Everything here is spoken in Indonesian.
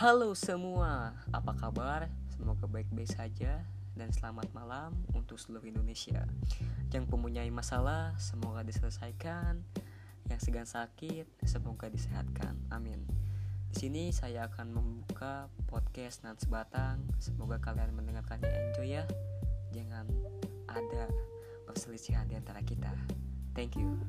Halo semua, apa kabar? Semoga baik-baik saja dan selamat malam untuk seluruh Indonesia. Yang mempunyai masalah, semoga diselesaikan. Yang segan sakit, semoga disehatkan. Amin. Di sini saya akan membuka podcast Nan Sebatang. Semoga kalian mendengarkannya enjoy ya. Jangan ada perselisihan di antara kita. Thank you.